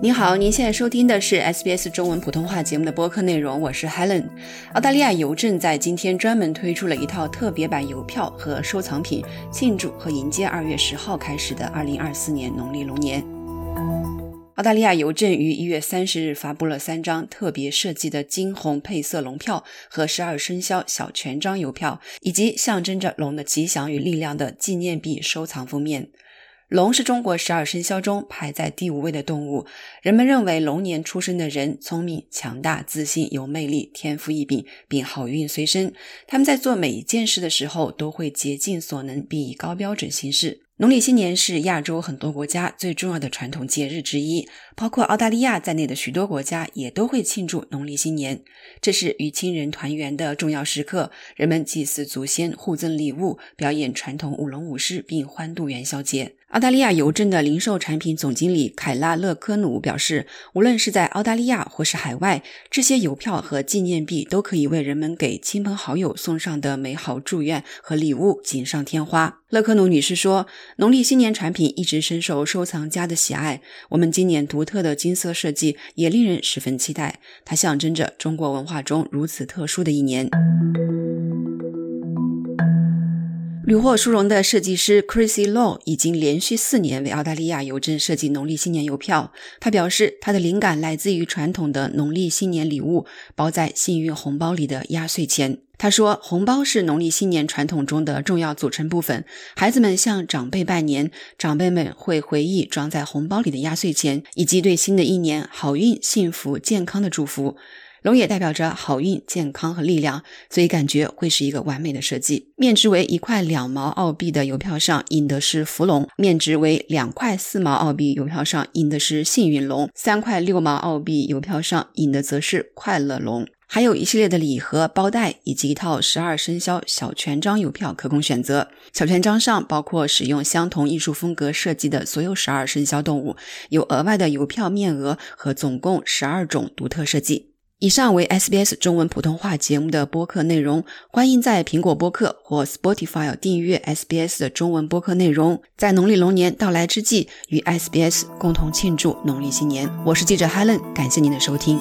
你好，您现在收听的是 SBS 中文普通话节目的播客内容，我是 Helen。澳大利亚邮政在今天专门推出了一套特别版邮票和收藏品，庆祝和迎接二月十号开始的二零二四年农历龙年。澳大利亚邮政于一月三十日发布了三张特别设计的金红配色龙票和十二生肖小全章邮票，以及象征着龙的吉祥与力量的纪念币收藏封面。龙是中国十二生肖中排在第五位的动物。人们认为龙年出生的人聪明、强大、自信、有魅力、天赋异禀，并好运随身。他们在做每一件事的时候都会竭尽所能，并以高标准行事。农历新年是亚洲很多国家最重要的传统节日之一，包括澳大利亚在内的许多国家也都会庆祝农历新年。这是与亲人团圆的重要时刻，人们祭祀祖先、互赠礼物、表演传统舞龙舞狮，并欢度元宵节。澳大利亚邮政的零售产品总经理凯拉勒科努表示，无论是在澳大利亚或是海外，这些邮票和纪念币都可以为人们给亲朋好友送上的美好祝愿和礼物锦上添花。勒克努女士说：“农历新年产品一直深受收藏家的喜爱，我们今年独特的金色设计也令人十分期待，它象征着中国文化中如此特殊的一年。”屡获殊荣的设计师 Chrissy Law 已经连续四年为澳大利亚邮政设计农历新年邮票。他表示，他的灵感来自于传统的农历新年礼物包在幸运红包里的压岁钱。他说，红包是农历新年传统中的重要组成部分。孩子们向长辈拜年，长辈们会回忆装在红包里的压岁钱，以及对新的一年好运、幸福、健康的祝福。龙也代表着好运、健康和力量，所以感觉会是一个完美的设计。面值为一块两毛澳币的邮票上印的是福龙，面值为两块四毛澳币邮票上印的是幸运龙，三块六毛澳币邮票上印的则是快乐龙。还有一系列的礼盒、包袋以及一套十二生肖小全章邮票可供选择。小全章上包括使用相同艺术风格设计的所有十二生肖动物，有额外的邮票面额和总共十二种独特设计。以上为 SBS 中文普通话节目的播客内容，欢迎在苹果播客或 Spotify 订阅 SBS 的中文播客内容。在农历龙年到来之际，与 SBS 共同庆祝农历新年。我是记者 Helen，感谢您的收听。